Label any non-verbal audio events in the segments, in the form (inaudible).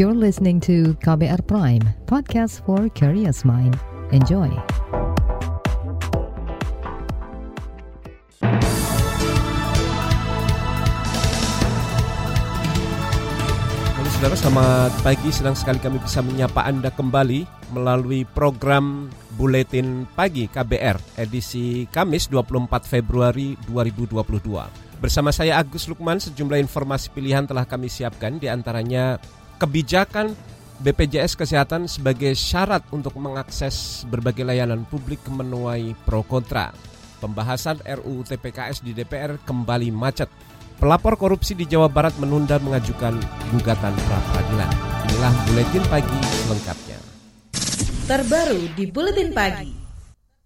You're listening to KBR Prime, podcast for curious mind. Enjoy. Halo saudara, selamat pagi. Senang sekali kami bisa menyapa Anda kembali melalui program Buletin Pagi KBR edisi Kamis 24 Februari 2022. Bersama saya Agus Lukman, sejumlah informasi pilihan telah kami siapkan, di antaranya kebijakan BPJS Kesehatan sebagai syarat untuk mengakses berbagai layanan publik menuai pro kontra. Pembahasan RUU TPKS di DPR kembali macet. Pelapor korupsi di Jawa Barat menunda mengajukan gugatan pra peradilan. Inilah buletin pagi lengkapnya. Terbaru di buletin pagi.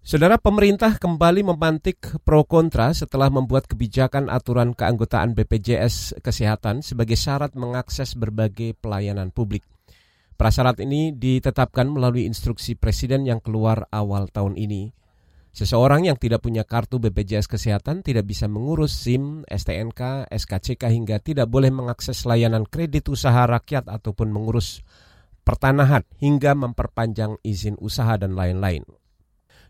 Saudara pemerintah kembali memantik pro kontra setelah membuat kebijakan aturan keanggotaan BPJS Kesehatan sebagai syarat mengakses berbagai pelayanan publik. Prasyarat ini ditetapkan melalui instruksi presiden yang keluar awal tahun ini. Seseorang yang tidak punya kartu BPJS Kesehatan tidak bisa mengurus SIM, STNK, SKCK hingga tidak boleh mengakses layanan kredit usaha rakyat ataupun mengurus pertanahan hingga memperpanjang izin usaha dan lain-lain.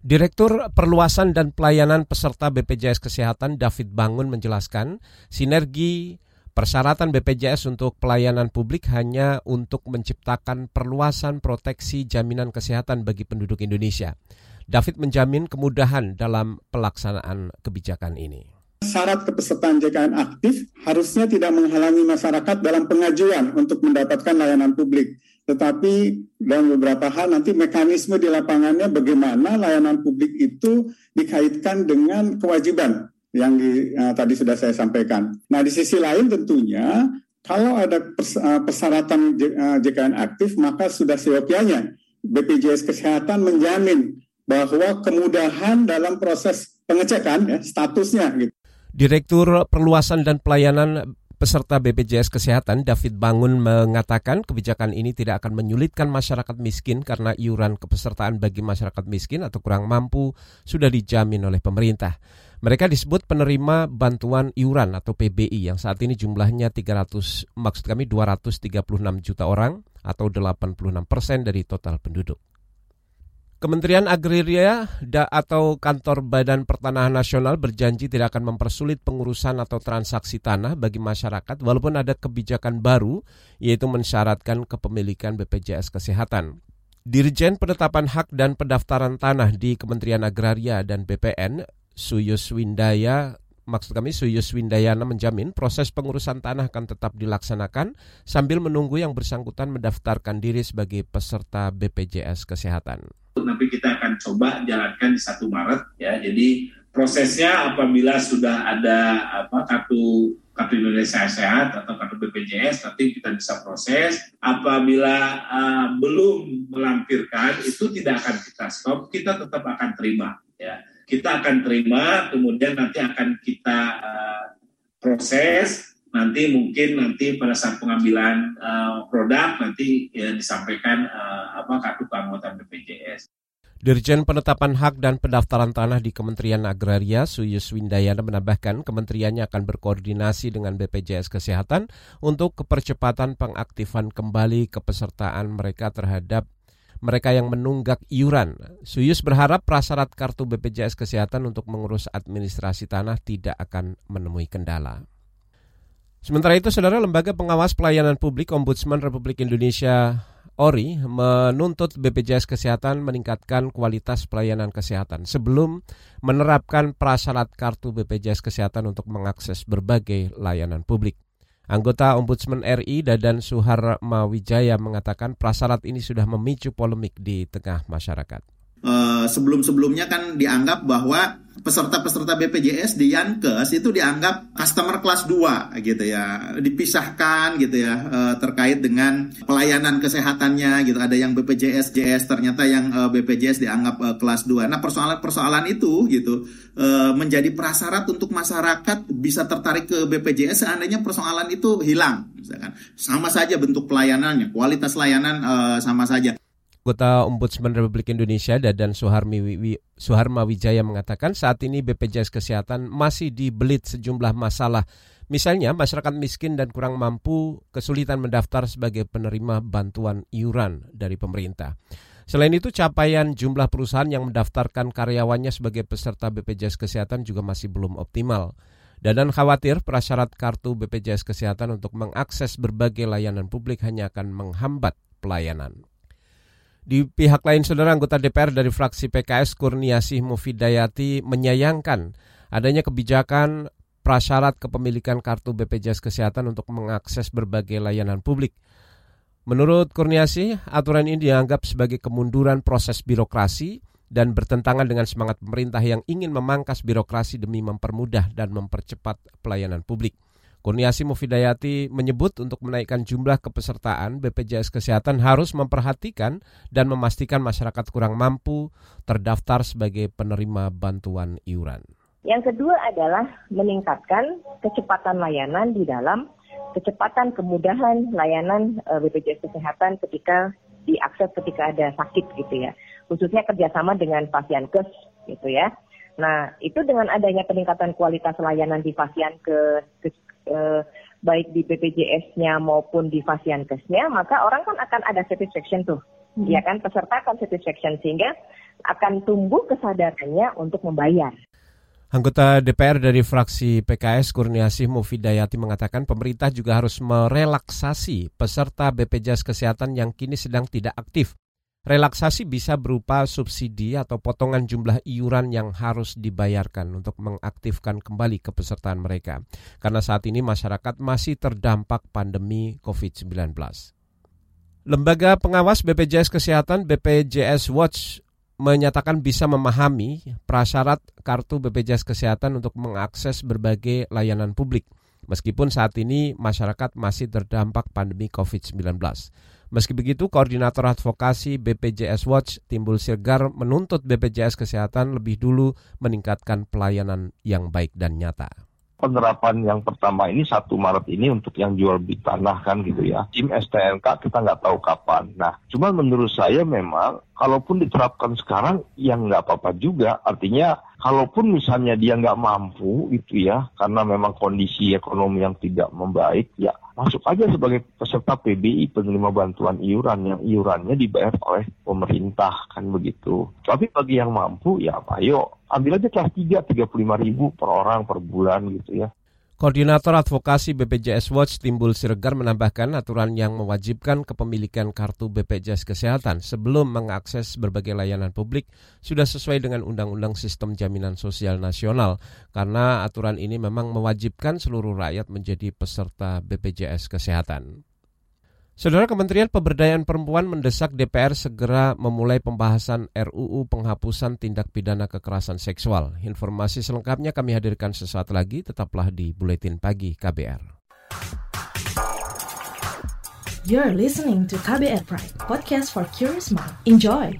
Direktur Perluasan dan Pelayanan Peserta BPJS Kesehatan David Bangun menjelaskan, sinergi persyaratan BPJS untuk pelayanan publik hanya untuk menciptakan perluasan proteksi jaminan kesehatan bagi penduduk Indonesia. David menjamin kemudahan dalam pelaksanaan kebijakan ini. Syarat kepesertaan JKN aktif harusnya tidak menghalangi masyarakat dalam pengajuan untuk mendapatkan layanan publik. Tetapi dalam beberapa hal nanti mekanisme di lapangannya bagaimana layanan publik itu dikaitkan dengan kewajiban yang di, uh, tadi sudah saya sampaikan. Nah di sisi lain tentunya kalau ada pers, uh, persyaratan JKN aktif maka sudah seyogianya BPJS Kesehatan menjamin bahwa kemudahan dalam proses pengecekan ya, statusnya gitu. Direktur Perluasan dan Pelayanan peserta BPJS Kesehatan David Bangun mengatakan kebijakan ini tidak akan menyulitkan masyarakat miskin karena iuran kepesertaan bagi masyarakat miskin atau kurang mampu sudah dijamin oleh pemerintah. Mereka disebut penerima bantuan iuran atau PBI yang saat ini jumlahnya 300 maksud kami 236 juta orang atau 86 persen dari total penduduk. Kementerian Agraria atau Kantor Badan Pertanahan Nasional berjanji tidak akan mempersulit pengurusan atau transaksi tanah bagi masyarakat walaupun ada kebijakan baru yaitu mensyaratkan kepemilikan BPJS Kesehatan. Dirjen Penetapan Hak dan Pendaftaran Tanah di Kementerian Agraria dan BPN, Suyus Windaya maksud kami Suyus Windayana menjamin proses pengurusan tanah akan tetap dilaksanakan sambil menunggu yang bersangkutan mendaftarkan diri sebagai peserta BPJS Kesehatan nanti kita akan coba jalankan di satu Maret ya. Jadi prosesnya apabila sudah ada apa kartu kartu Indonesia Sehat atau kartu BPJS nanti kita bisa proses. Apabila uh, belum melampirkan itu tidak akan kita stop, kita tetap akan terima ya. Kita akan terima, kemudian nanti akan kita uh, proses nanti mungkin nanti pada saat pengambilan uh, produk nanti ya, disampaikan uh, apa kartu keanggotaan BPJS. Dirjen Penetapan Hak dan Pendaftaran Tanah di Kementerian Agraria Suyus Windayana menambahkan kementeriannya akan berkoordinasi dengan BPJS Kesehatan untuk kepercepatan pengaktifan kembali kepesertaan mereka terhadap mereka yang menunggak iuran. Suyus berharap prasyarat kartu BPJS Kesehatan untuk mengurus administrasi tanah tidak akan menemui kendala. Sementara itu, Saudara Lembaga Pengawas Pelayanan Publik Ombudsman Republik Indonesia ORI menuntut BPJS Kesehatan meningkatkan kualitas pelayanan kesehatan sebelum menerapkan prasyarat kartu BPJS Kesehatan untuk mengakses berbagai layanan publik. Anggota Ombudsman RI Dadan Suhar Mawijaya mengatakan prasyarat ini sudah memicu polemik di tengah masyarakat. Uh, sebelum-sebelumnya kan dianggap bahwa peserta-peserta BPJS di Yankes itu dianggap customer kelas 2 gitu ya. Dipisahkan gitu ya uh, terkait dengan pelayanan kesehatannya gitu. Ada yang BPJS JS ternyata yang uh, BPJS dianggap kelas 2 nah persoalan-persoalan itu gitu menjadi prasyarat untuk masyarakat bisa tertarik ke BPJS seandainya persoalan itu hilang misalkan. Sama saja bentuk pelayanannya kualitas layanan sama saja Anggota Ombudsman Republik Indonesia Dadan Suharmi Suharma Wijaya mengatakan saat ini BPJS Kesehatan masih dibelit sejumlah masalah Misalnya, masyarakat miskin dan kurang mampu kesulitan mendaftar sebagai penerima bantuan iuran dari pemerintah. Selain itu, capaian jumlah perusahaan yang mendaftarkan karyawannya sebagai peserta BPJS Kesehatan juga masih belum optimal. Dadan khawatir prasyarat kartu BPJS Kesehatan untuk mengakses berbagai layanan publik hanya akan menghambat pelayanan. Di pihak lain, saudara anggota DPR dari fraksi PKS Kurniasih Mufidayati menyayangkan adanya kebijakan prasyarat kepemilikan kartu BPJS Kesehatan untuk mengakses berbagai layanan publik. Menurut Kurniasi, aturan ini dianggap sebagai kemunduran proses birokrasi dan bertentangan dengan semangat pemerintah yang ingin memangkas birokrasi demi mempermudah dan mempercepat pelayanan publik. Kurniasi Mufidayati menyebut untuk menaikkan jumlah kepesertaan BPJS Kesehatan harus memperhatikan dan memastikan masyarakat kurang mampu terdaftar sebagai penerima bantuan iuran. Yang kedua adalah meningkatkan kecepatan layanan di dalam kecepatan kemudahan layanan eh, BPJS Kesehatan ketika diakses ketika ada sakit gitu ya. Khususnya kerjasama dengan Kes gitu ya. Nah, itu dengan adanya peningkatan kualitas layanan di Fasiankes, eh, baik di BPJS-nya maupun di Fasiankesnya, maka orang kan akan ada satisfaction tuh. Hmm. Ya kan, peserta akan satisfaction sehingga akan tumbuh kesadarannya untuk membayar. Anggota DPR dari fraksi PKS Kurniasih Mufidayati mengatakan pemerintah juga harus merelaksasi peserta BPJS Kesehatan yang kini sedang tidak aktif. Relaksasi bisa berupa subsidi atau potongan jumlah iuran yang harus dibayarkan untuk mengaktifkan kembali kepesertaan mereka. Karena saat ini masyarakat masih terdampak pandemi COVID-19. Lembaga pengawas BPJS Kesehatan BPJS Watch menyatakan bisa memahami prasyarat kartu BPJS Kesehatan untuk mengakses berbagai layanan publik, meskipun saat ini masyarakat masih terdampak pandemi COVID-19. Meski begitu, Koordinator Advokasi BPJS Watch Timbul Sirgar menuntut BPJS Kesehatan lebih dulu meningkatkan pelayanan yang baik dan nyata penerapan yang pertama ini satu Maret ini untuk yang jual beli tanah kan gitu ya. Tim STNK kita nggak tahu kapan. Nah, cuman menurut saya memang kalaupun diterapkan sekarang yang nggak apa-apa juga. Artinya kalaupun misalnya dia nggak mampu gitu ya, karena memang kondisi ekonomi yang tidak membaik, ya masuk aja sebagai peserta PBI penerima bantuan iuran yang iurannya dibayar oleh pemerintah kan begitu. Tapi bagi yang mampu ya ayo ambil aja kelas 3 35 ribu per orang per bulan gitu ya. Koordinator Advokasi BPJS Watch Timbul Siregar menambahkan aturan yang mewajibkan kepemilikan kartu BPJS Kesehatan sebelum mengakses berbagai layanan publik sudah sesuai dengan Undang-Undang Sistem Jaminan Sosial Nasional karena aturan ini memang mewajibkan seluruh rakyat menjadi peserta BPJS Kesehatan. Saudara Kementerian Pemberdayaan Perempuan mendesak DPR segera memulai pembahasan RUU penghapusan tindak pidana kekerasan seksual. Informasi selengkapnya kami hadirkan sesaat lagi, tetaplah di Buletin Pagi KBR. You're listening to KBR Pride, podcast for curious mind. Enjoy!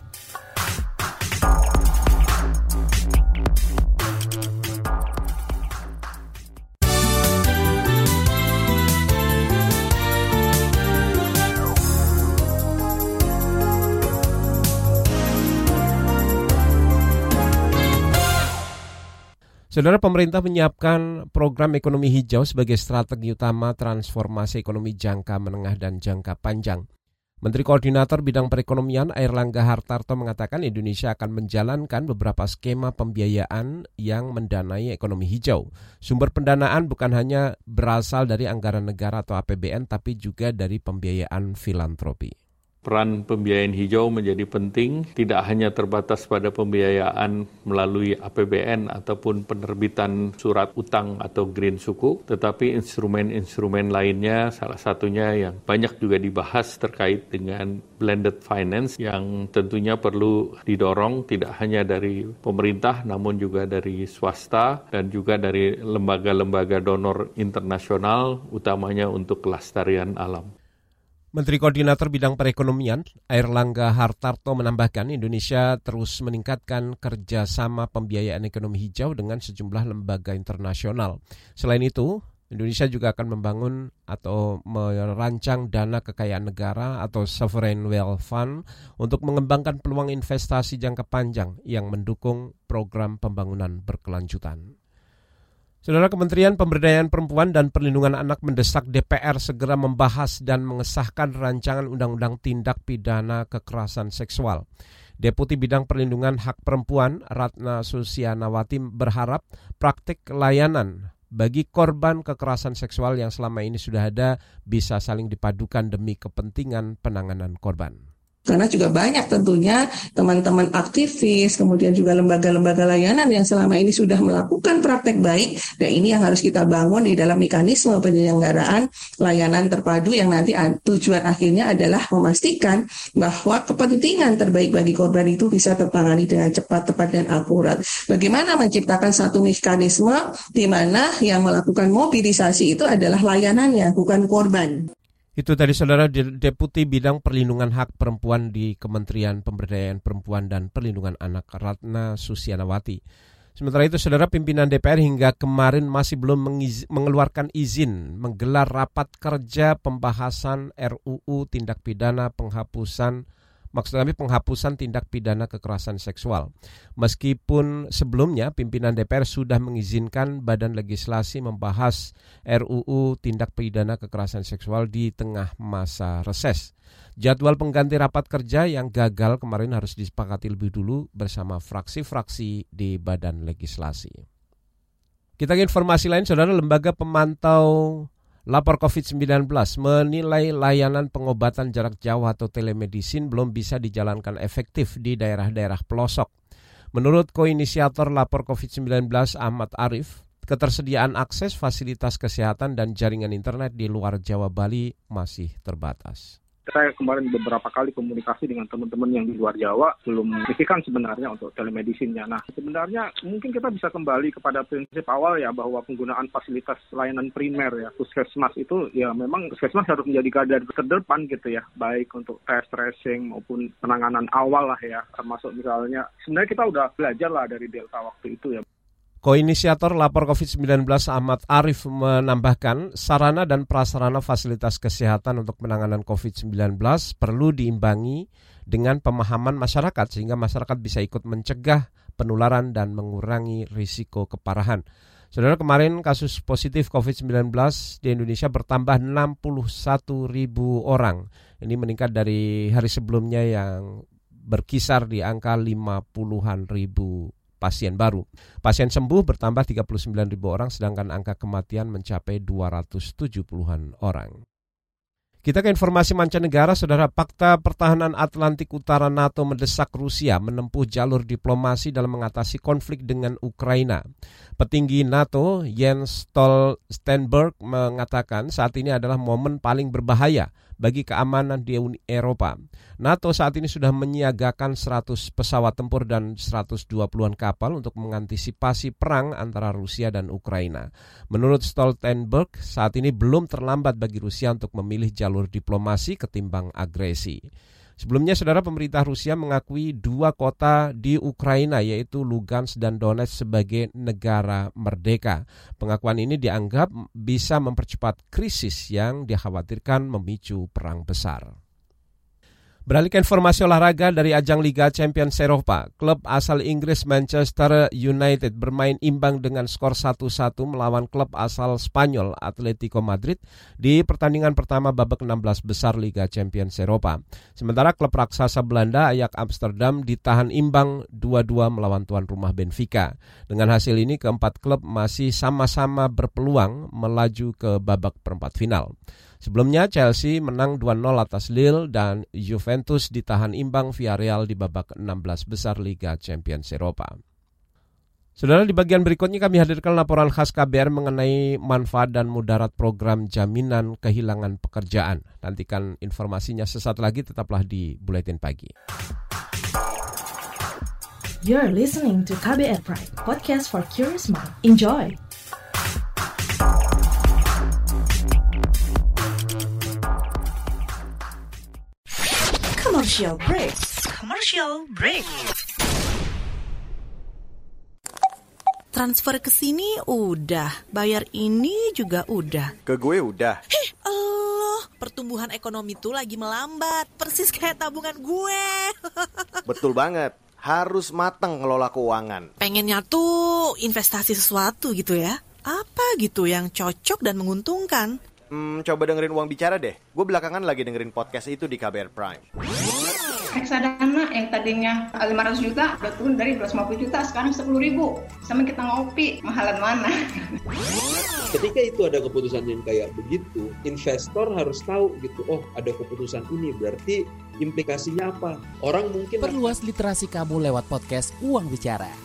Saudara pemerintah menyiapkan program ekonomi hijau sebagai strategi utama transformasi ekonomi jangka menengah dan jangka panjang. Menteri Koordinator Bidang Perekonomian Airlangga Hartarto mengatakan Indonesia akan menjalankan beberapa skema pembiayaan yang mendanai ekonomi hijau. Sumber pendanaan bukan hanya berasal dari anggaran negara atau APBN tapi juga dari pembiayaan filantropi peran pembiayaan hijau menjadi penting, tidak hanya terbatas pada pembiayaan melalui APBN ataupun penerbitan surat utang atau green suku, tetapi instrumen-instrumen lainnya salah satunya yang banyak juga dibahas terkait dengan blended finance yang tentunya perlu didorong tidak hanya dari pemerintah namun juga dari swasta dan juga dari lembaga-lembaga donor internasional utamanya untuk kelestarian alam. Menteri Koordinator Bidang Perekonomian, Airlangga Hartarto menambahkan Indonesia terus meningkatkan kerjasama pembiayaan ekonomi hijau dengan sejumlah lembaga internasional. Selain itu, Indonesia juga akan membangun atau merancang dana kekayaan negara atau sovereign wealth fund untuk mengembangkan peluang investasi jangka panjang yang mendukung program pembangunan berkelanjutan. Saudara Kementerian Pemberdayaan Perempuan dan Perlindungan Anak mendesak DPR segera membahas dan mengesahkan rancangan undang-undang tindak pidana kekerasan seksual. Deputi Bidang Perlindungan Hak Perempuan Ratna Susianawati berharap praktik layanan bagi korban kekerasan seksual yang selama ini sudah ada bisa saling dipadukan demi kepentingan penanganan korban. Karena juga banyak tentunya teman-teman aktivis, kemudian juga lembaga-lembaga layanan yang selama ini sudah melakukan praktek baik, dan ini yang harus kita bangun di dalam mekanisme penyelenggaraan layanan terpadu yang nanti tujuan akhirnya adalah memastikan bahwa kepentingan terbaik bagi korban itu bisa tertangani dengan cepat, tepat, dan akurat. Bagaimana menciptakan satu mekanisme di mana yang melakukan mobilisasi itu adalah layanannya, bukan korban. Itu tadi saudara Deputi Bidang Perlindungan Hak Perempuan di Kementerian Pemberdayaan Perempuan dan Perlindungan Anak Ratna Susianawati. Sementara itu saudara pimpinan DPR hingga kemarin masih belum mengeluarkan izin menggelar rapat kerja pembahasan RUU tindak pidana penghapusan Maksud kami penghapusan tindak pidana kekerasan seksual. Meskipun sebelumnya pimpinan DPR sudah mengizinkan Badan Legislasi membahas RUU tindak pidana kekerasan seksual di tengah masa reses. Jadwal pengganti rapat kerja yang gagal kemarin harus disepakati lebih dulu bersama fraksi-fraksi di Badan Legislasi. Kita ke informasi lain, saudara lembaga pemantau Lapor COVID-19 menilai layanan pengobatan jarak jauh atau telemedicine belum bisa dijalankan efektif di daerah-daerah pelosok. Menurut koinisiator lapor COVID-19 Ahmad Arif, ketersediaan akses fasilitas kesehatan dan jaringan internet di luar Jawa Bali masih terbatas saya kemarin beberapa kali komunikasi dengan teman-teman yang di luar Jawa belum signifikan sebenarnya untuk telemedicine-nya. Nah, sebenarnya mungkin kita bisa kembali kepada prinsip awal ya bahwa penggunaan fasilitas layanan primer ya puskesmas itu ya memang puskesmas harus menjadi garda terdepan gitu ya, baik untuk tes tracing maupun penanganan awal lah ya, termasuk misalnya sebenarnya kita udah belajar lah dari delta waktu itu ya. Koinisiator lapor COVID-19 Ahmad Arif menambahkan sarana dan prasarana fasilitas kesehatan untuk penanganan COVID-19 perlu diimbangi dengan pemahaman masyarakat sehingga masyarakat bisa ikut mencegah penularan dan mengurangi risiko keparahan. Saudara kemarin kasus positif COVID-19 di Indonesia bertambah 61 ribu orang. Ini meningkat dari hari sebelumnya yang berkisar di angka 50-an ribu pasien baru. Pasien sembuh bertambah 39 ribu orang sedangkan angka kematian mencapai 270-an orang. Kita ke informasi mancanegara, saudara fakta pertahanan Atlantik Utara NATO mendesak Rusia menempuh jalur diplomasi dalam mengatasi konflik dengan Ukraina. Petinggi NATO Jens Stoltenberg mengatakan saat ini adalah momen paling berbahaya bagi keamanan di Uni Eropa. NATO saat ini sudah menyiagakan 100 pesawat tempur dan 120-an kapal untuk mengantisipasi perang antara Rusia dan Ukraina. Menurut Stoltenberg, saat ini belum terlambat bagi Rusia untuk memilih jalur diplomasi ketimbang agresi. Sebelumnya, saudara pemerintah Rusia mengakui dua kota di Ukraina, yaitu Lugansk dan Donetsk sebagai negara merdeka. Pengakuan ini dianggap bisa mempercepat krisis yang dikhawatirkan memicu perang besar. Beralih ke informasi olahraga dari ajang Liga Champions Eropa, klub asal Inggris Manchester United bermain imbang dengan skor 1-1 melawan klub asal Spanyol Atletico Madrid di pertandingan pertama babak 16 besar Liga Champions Eropa. Sementara klub raksasa Belanda Ajax Amsterdam ditahan imbang 2-2 melawan tuan rumah Benfica. Dengan hasil ini keempat klub masih sama-sama berpeluang melaju ke babak perempat final. Sebelumnya Chelsea menang 2-0 atas Lille dan Juventus ditahan imbang via Real di babak 16 besar Liga Champions Eropa. Saudara di bagian berikutnya kami hadirkan laporan khas KBR mengenai manfaat dan mudarat program jaminan kehilangan pekerjaan. Nantikan informasinya sesaat lagi tetaplah di Buletin Pagi. You're listening to KBR Pride, podcast for curious mind. Enjoy! Commercial break. Commercial break. Transfer ke sini udah, bayar ini juga udah. Ke gue udah. Hih, Allah, pertumbuhan ekonomi tuh lagi melambat, persis kayak tabungan gue. (laughs) Betul banget harus matang ngelola keuangan. Pengennya tuh investasi sesuatu gitu ya. Apa gitu yang cocok dan menguntungkan? Hmm, coba dengerin uang bicara deh. Gue belakangan lagi dengerin podcast itu di KBR Prime. reksadana yang tadinya 500 juta udah turun dari 250 juta sekarang 10 ribu sama kita ngopi mahalan mana (laughs) ketika itu ada keputusan yang kayak begitu investor harus tahu gitu oh ada keputusan ini berarti implikasinya apa orang mungkin perluas literasi kamu lewat podcast Uang Bicara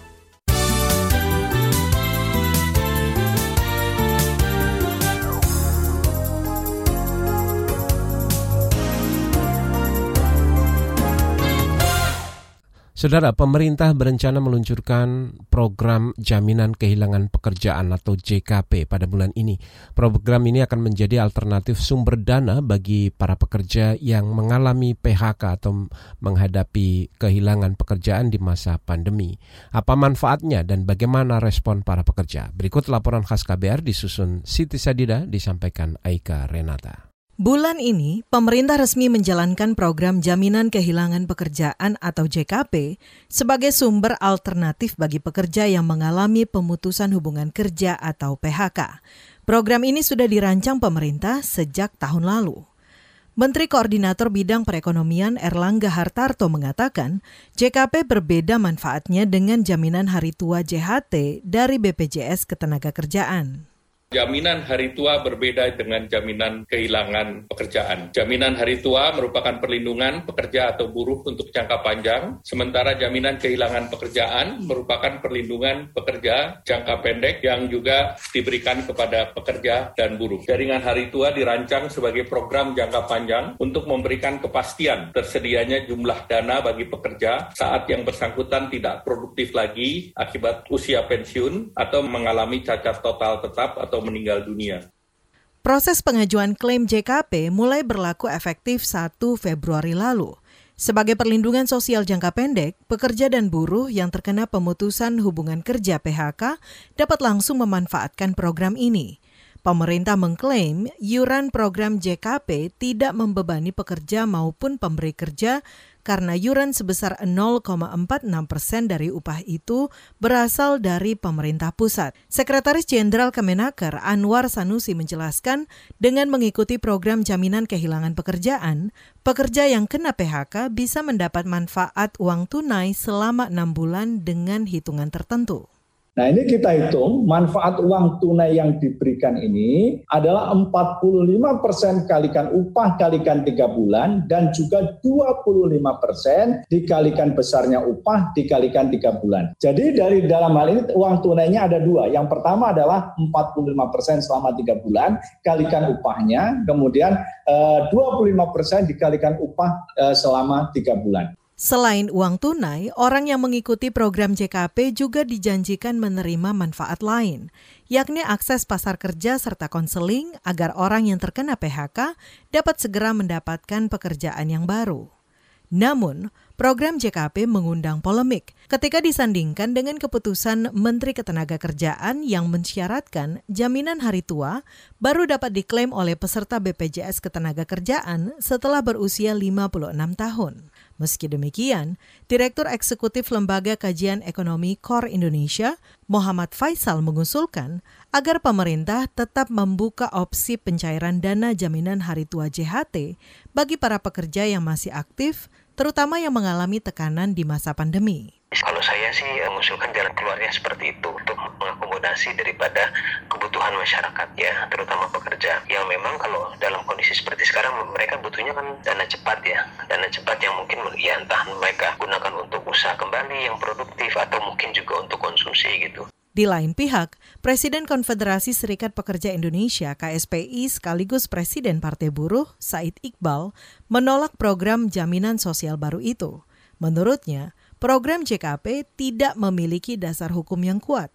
Saudara, pemerintah berencana meluncurkan program jaminan kehilangan pekerjaan atau JKP pada bulan ini. Program ini akan menjadi alternatif sumber dana bagi para pekerja yang mengalami PHK atau menghadapi kehilangan pekerjaan di masa pandemi. Apa manfaatnya dan bagaimana respon para pekerja? Berikut laporan khas KBR disusun Siti Sadida disampaikan Aika Renata. Bulan ini, pemerintah resmi menjalankan program Jaminan Kehilangan Pekerjaan atau JKP sebagai sumber alternatif bagi pekerja yang mengalami pemutusan hubungan kerja atau PHK. Program ini sudah dirancang pemerintah sejak tahun lalu. Menteri Koordinator Bidang Perekonomian Erlangga Hartarto mengatakan, JKP berbeda manfaatnya dengan jaminan hari tua JHT dari BPJS Ketenagakerjaan. Jaminan hari tua berbeda dengan jaminan kehilangan pekerjaan. Jaminan hari tua merupakan perlindungan pekerja atau buruh untuk jangka panjang, sementara jaminan kehilangan pekerjaan merupakan perlindungan pekerja jangka pendek yang juga diberikan kepada pekerja dan buruh. Jaringan hari tua dirancang sebagai program jangka panjang untuk memberikan kepastian tersedianya jumlah dana bagi pekerja saat yang bersangkutan tidak produktif lagi akibat usia pensiun atau mengalami cacat total tetap atau meninggal dunia. Proses pengajuan klaim JKP mulai berlaku efektif 1 Februari lalu. Sebagai perlindungan sosial jangka pendek, pekerja dan buruh yang terkena pemutusan hubungan kerja PHK dapat langsung memanfaatkan program ini. Pemerintah mengklaim yuran program JKP tidak membebani pekerja maupun pemberi kerja karena yuran sebesar 0,46 persen dari upah itu berasal dari pemerintah pusat. Sekretaris Jenderal Kemenaker Anwar Sanusi menjelaskan dengan mengikuti program jaminan kehilangan pekerjaan, pekerja yang kena PHK bisa mendapat manfaat uang tunai selama enam bulan dengan hitungan tertentu. Nah ini kita hitung manfaat uang tunai yang diberikan ini adalah 45% kalikan upah kalikan 3 bulan dan juga 25% dikalikan besarnya upah dikalikan 3 bulan. Jadi dari dalam hal ini uang tunainya ada dua. Yang pertama adalah 45% selama 3 bulan kalikan upahnya, kemudian 25% eh, dikalikan upah eh, selama 3 bulan. Selain uang tunai, orang yang mengikuti program JKP juga dijanjikan menerima manfaat lain, yakni akses pasar kerja serta konseling agar orang yang terkena PHK dapat segera mendapatkan pekerjaan yang baru. Namun, program JKP mengundang polemik ketika disandingkan dengan keputusan Menteri Ketenagakerjaan yang mensyaratkan jaminan hari tua baru dapat diklaim oleh peserta BPJS Ketenagakerjaan setelah berusia 56 tahun. Meski demikian, Direktur Eksekutif Lembaga Kajian Ekonomi KOR Indonesia, Muhammad Faisal mengusulkan agar pemerintah tetap membuka opsi pencairan dana jaminan hari tua JHT bagi para pekerja yang masih aktif, terutama yang mengalami tekanan di masa pandemi. Kalau saya sih mengusulkan jalan keluarnya seperti itu untuk mengakomodasi daripada kebutuhan masyarakat ya, terutama pekerja yang memang kalau dalam kondisi seperti sekarang mereka butuhnya kan dana cepat ya, dana cepat yang mungkin ya entah mereka gunakan untuk usaha kembali yang produktif atau mungkin juga untuk konsumsi gitu. Di lain pihak, Presiden Konfederasi Serikat Pekerja Indonesia KSPI sekaligus Presiden Partai Buruh Said Iqbal menolak program jaminan sosial baru itu. Menurutnya, program JKP tidak memiliki dasar hukum yang kuat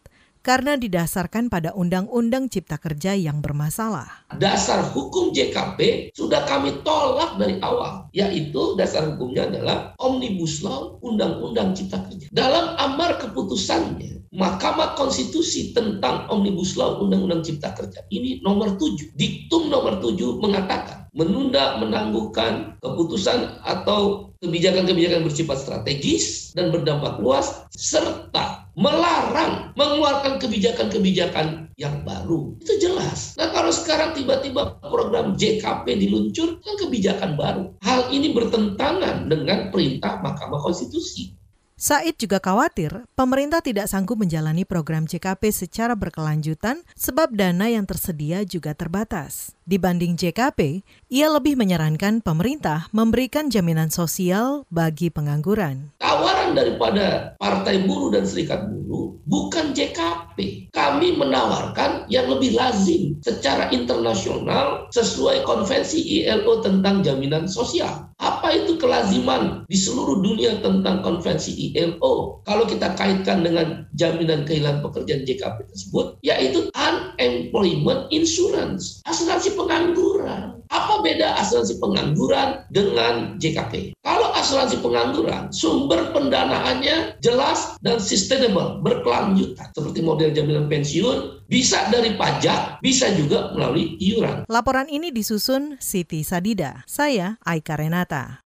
karena didasarkan pada Undang-Undang Cipta Kerja yang bermasalah. Dasar hukum JKP sudah kami tolak dari awal, yaitu dasar hukumnya adalah Omnibus Law Undang-Undang Cipta Kerja. Dalam amar keputusannya, Mahkamah Konstitusi tentang Omnibus Law Undang-Undang Cipta Kerja ini nomor 7, diktum nomor 7 mengatakan menunda menangguhkan keputusan atau kebijakan-kebijakan bersifat strategis dan berdampak luas serta melarang mengeluarkan kebijakan-kebijakan yang baru. Itu jelas. Nah kalau sekarang tiba-tiba program JKP diluncurkan kebijakan baru. Hal ini bertentangan dengan perintah Mahkamah Konstitusi. Said juga khawatir pemerintah tidak sanggup menjalani program JKP secara berkelanjutan sebab dana yang tersedia juga terbatas. Dibanding JKP, ia lebih menyarankan pemerintah memberikan jaminan sosial bagi pengangguran. Tawaran daripada Partai Buruh dan Serikat Buruh bukan JKP. Kami menawarkan yang lebih lazim secara internasional sesuai konvensi ILO tentang jaminan sosial. Apa itu kelaziman di seluruh dunia tentang konvensi ILO? Kalau kita kaitkan dengan jaminan kehilangan pekerjaan JKP tersebut, yaitu unemployment insurance, asuransi pengangguran. Apa beda asuransi pengangguran dengan JKP? Kalau asuransi pengangguran, sumber pendanaannya jelas dan sustainable, berkelanjutan. Seperti model jaminan pensiun, bisa dari pajak, bisa juga melalui iuran. Laporan ini disusun Siti Sadida. Saya Aika Renata.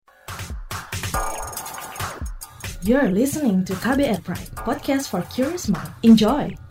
You're listening to KBR Pride, podcast for curious mind. Enjoy!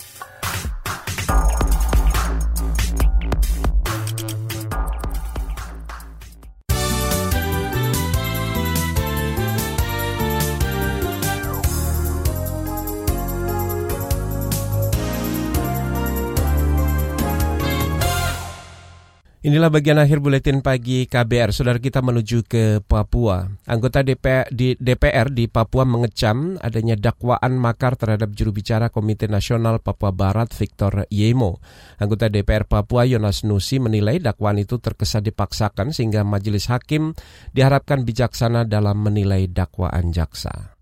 Inilah bagian akhir buletin pagi KBR. Saudara kita menuju ke Papua. Anggota DPR di, DPR di Papua mengecam adanya dakwaan makar terhadap juru bicara Komite Nasional Papua Barat Victor Yemo. Anggota DPR Papua Yonas Nusi menilai dakwaan itu terkesan dipaksakan sehingga majelis hakim diharapkan bijaksana dalam menilai dakwaan jaksa.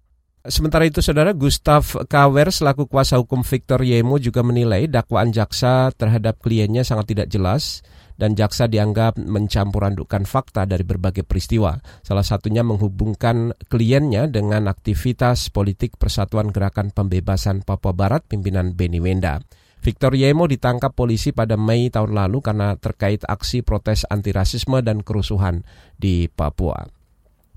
Sementara itu, saudara Gustav Kawer selaku kuasa hukum Victor Yemo juga menilai dakwaan jaksa terhadap kliennya sangat tidak jelas dan jaksa dianggap mencampur adukkan fakta dari berbagai peristiwa. Salah satunya menghubungkan kliennya dengan aktivitas politik Persatuan Gerakan Pembebasan Papua Barat pimpinan Beni Wenda. Victor Yemo ditangkap polisi pada Mei tahun lalu karena terkait aksi protes anti rasisme dan kerusuhan di Papua.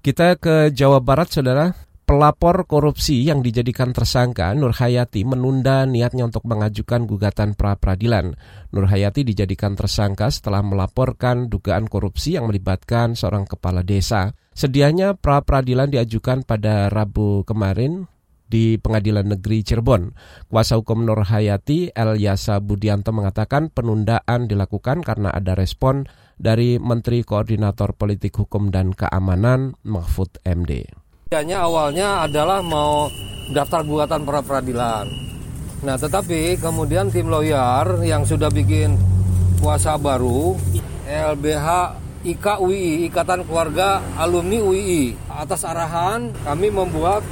Kita ke Jawa Barat, saudara. Pelapor korupsi yang dijadikan tersangka Nur Hayati menunda niatnya untuk mengajukan gugatan pra-peradilan. Nur Hayati dijadikan tersangka setelah melaporkan dugaan korupsi yang melibatkan seorang kepala desa. Sedianya pra-peradilan diajukan pada Rabu kemarin di Pengadilan Negeri Cirebon. Kuasa hukum Nur Hayati, El Yasa Budianto mengatakan penundaan dilakukan karena ada respon dari Menteri Koordinator Politik Hukum dan Keamanan Mahfud MD. Hanya awalnya adalah mau daftar gugatan pra peradilan. Nah, tetapi kemudian tim lawyer yang sudah bikin kuasa baru, LBH IKUI, Ikatan Keluarga Alumni UII, atas arahan kami membuat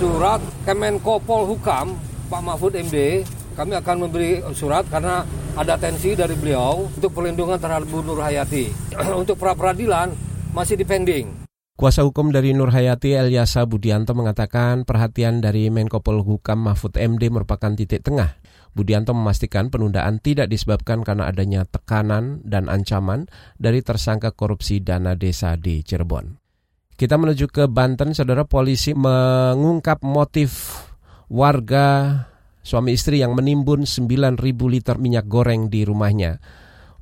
surat Kemenko Polhukam Pak Mahfud MD kami akan memberi surat karena ada tensi dari beliau untuk perlindungan terhadap Bu Nur Hayati. (clears throat) untuk pra peradilan masih dipending. Kuasa hukum dari Nur Hayati Elyasa Budianto mengatakan perhatian dari Menko Polhukam Mahfud MD merupakan titik tengah. Budianto memastikan penundaan tidak disebabkan karena adanya tekanan dan ancaman dari tersangka korupsi dana desa di Cirebon. Kita menuju ke Banten, saudara polisi mengungkap motif warga suami istri yang menimbun 9.000 liter minyak goreng di rumahnya.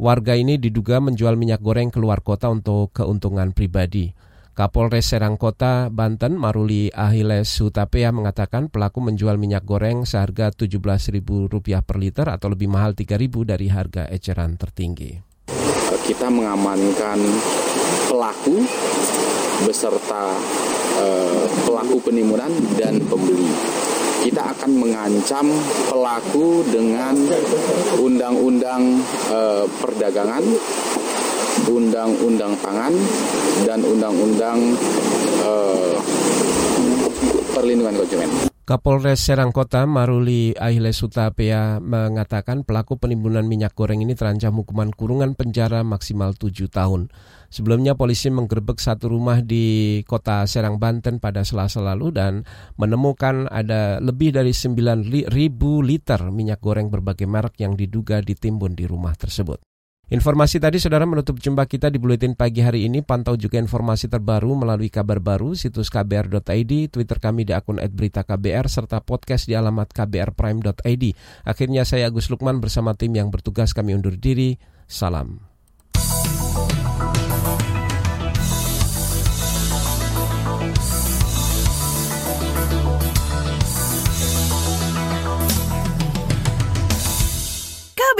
Warga ini diduga menjual minyak goreng keluar kota untuk keuntungan pribadi. Kapolres Serang Kota, Banten, Maruli Ahiles Hutapea mengatakan pelaku menjual minyak goreng seharga Rp17.000 per liter atau lebih mahal Rp3.000 dari harga eceran tertinggi. Kita mengamankan pelaku beserta eh, pelaku penimbunan dan pembeli. Kita akan mengancam pelaku dengan undang-undang eh, perdagangan undang-undang pangan dan undang-undang uh, perlindungan konsumen. Kapolres Serang Kota Maruli Aile Sutapea mengatakan pelaku penimbunan minyak goreng ini terancam hukuman kurungan penjara maksimal 7 tahun. Sebelumnya polisi menggerebek satu rumah di kota Serang, Banten pada selasa lalu dan menemukan ada lebih dari 9 ribu liter minyak goreng berbagai merek yang diduga ditimbun di rumah tersebut. Informasi tadi saudara menutup jumpa kita di Buletin Pagi hari ini. Pantau juga informasi terbaru melalui kabar baru, situs kbr.id, Twitter kami di akun @beritaKBR, serta podcast di alamat kbrprime.id. Akhirnya saya Agus Lukman bersama tim yang bertugas kami undur diri. Salam.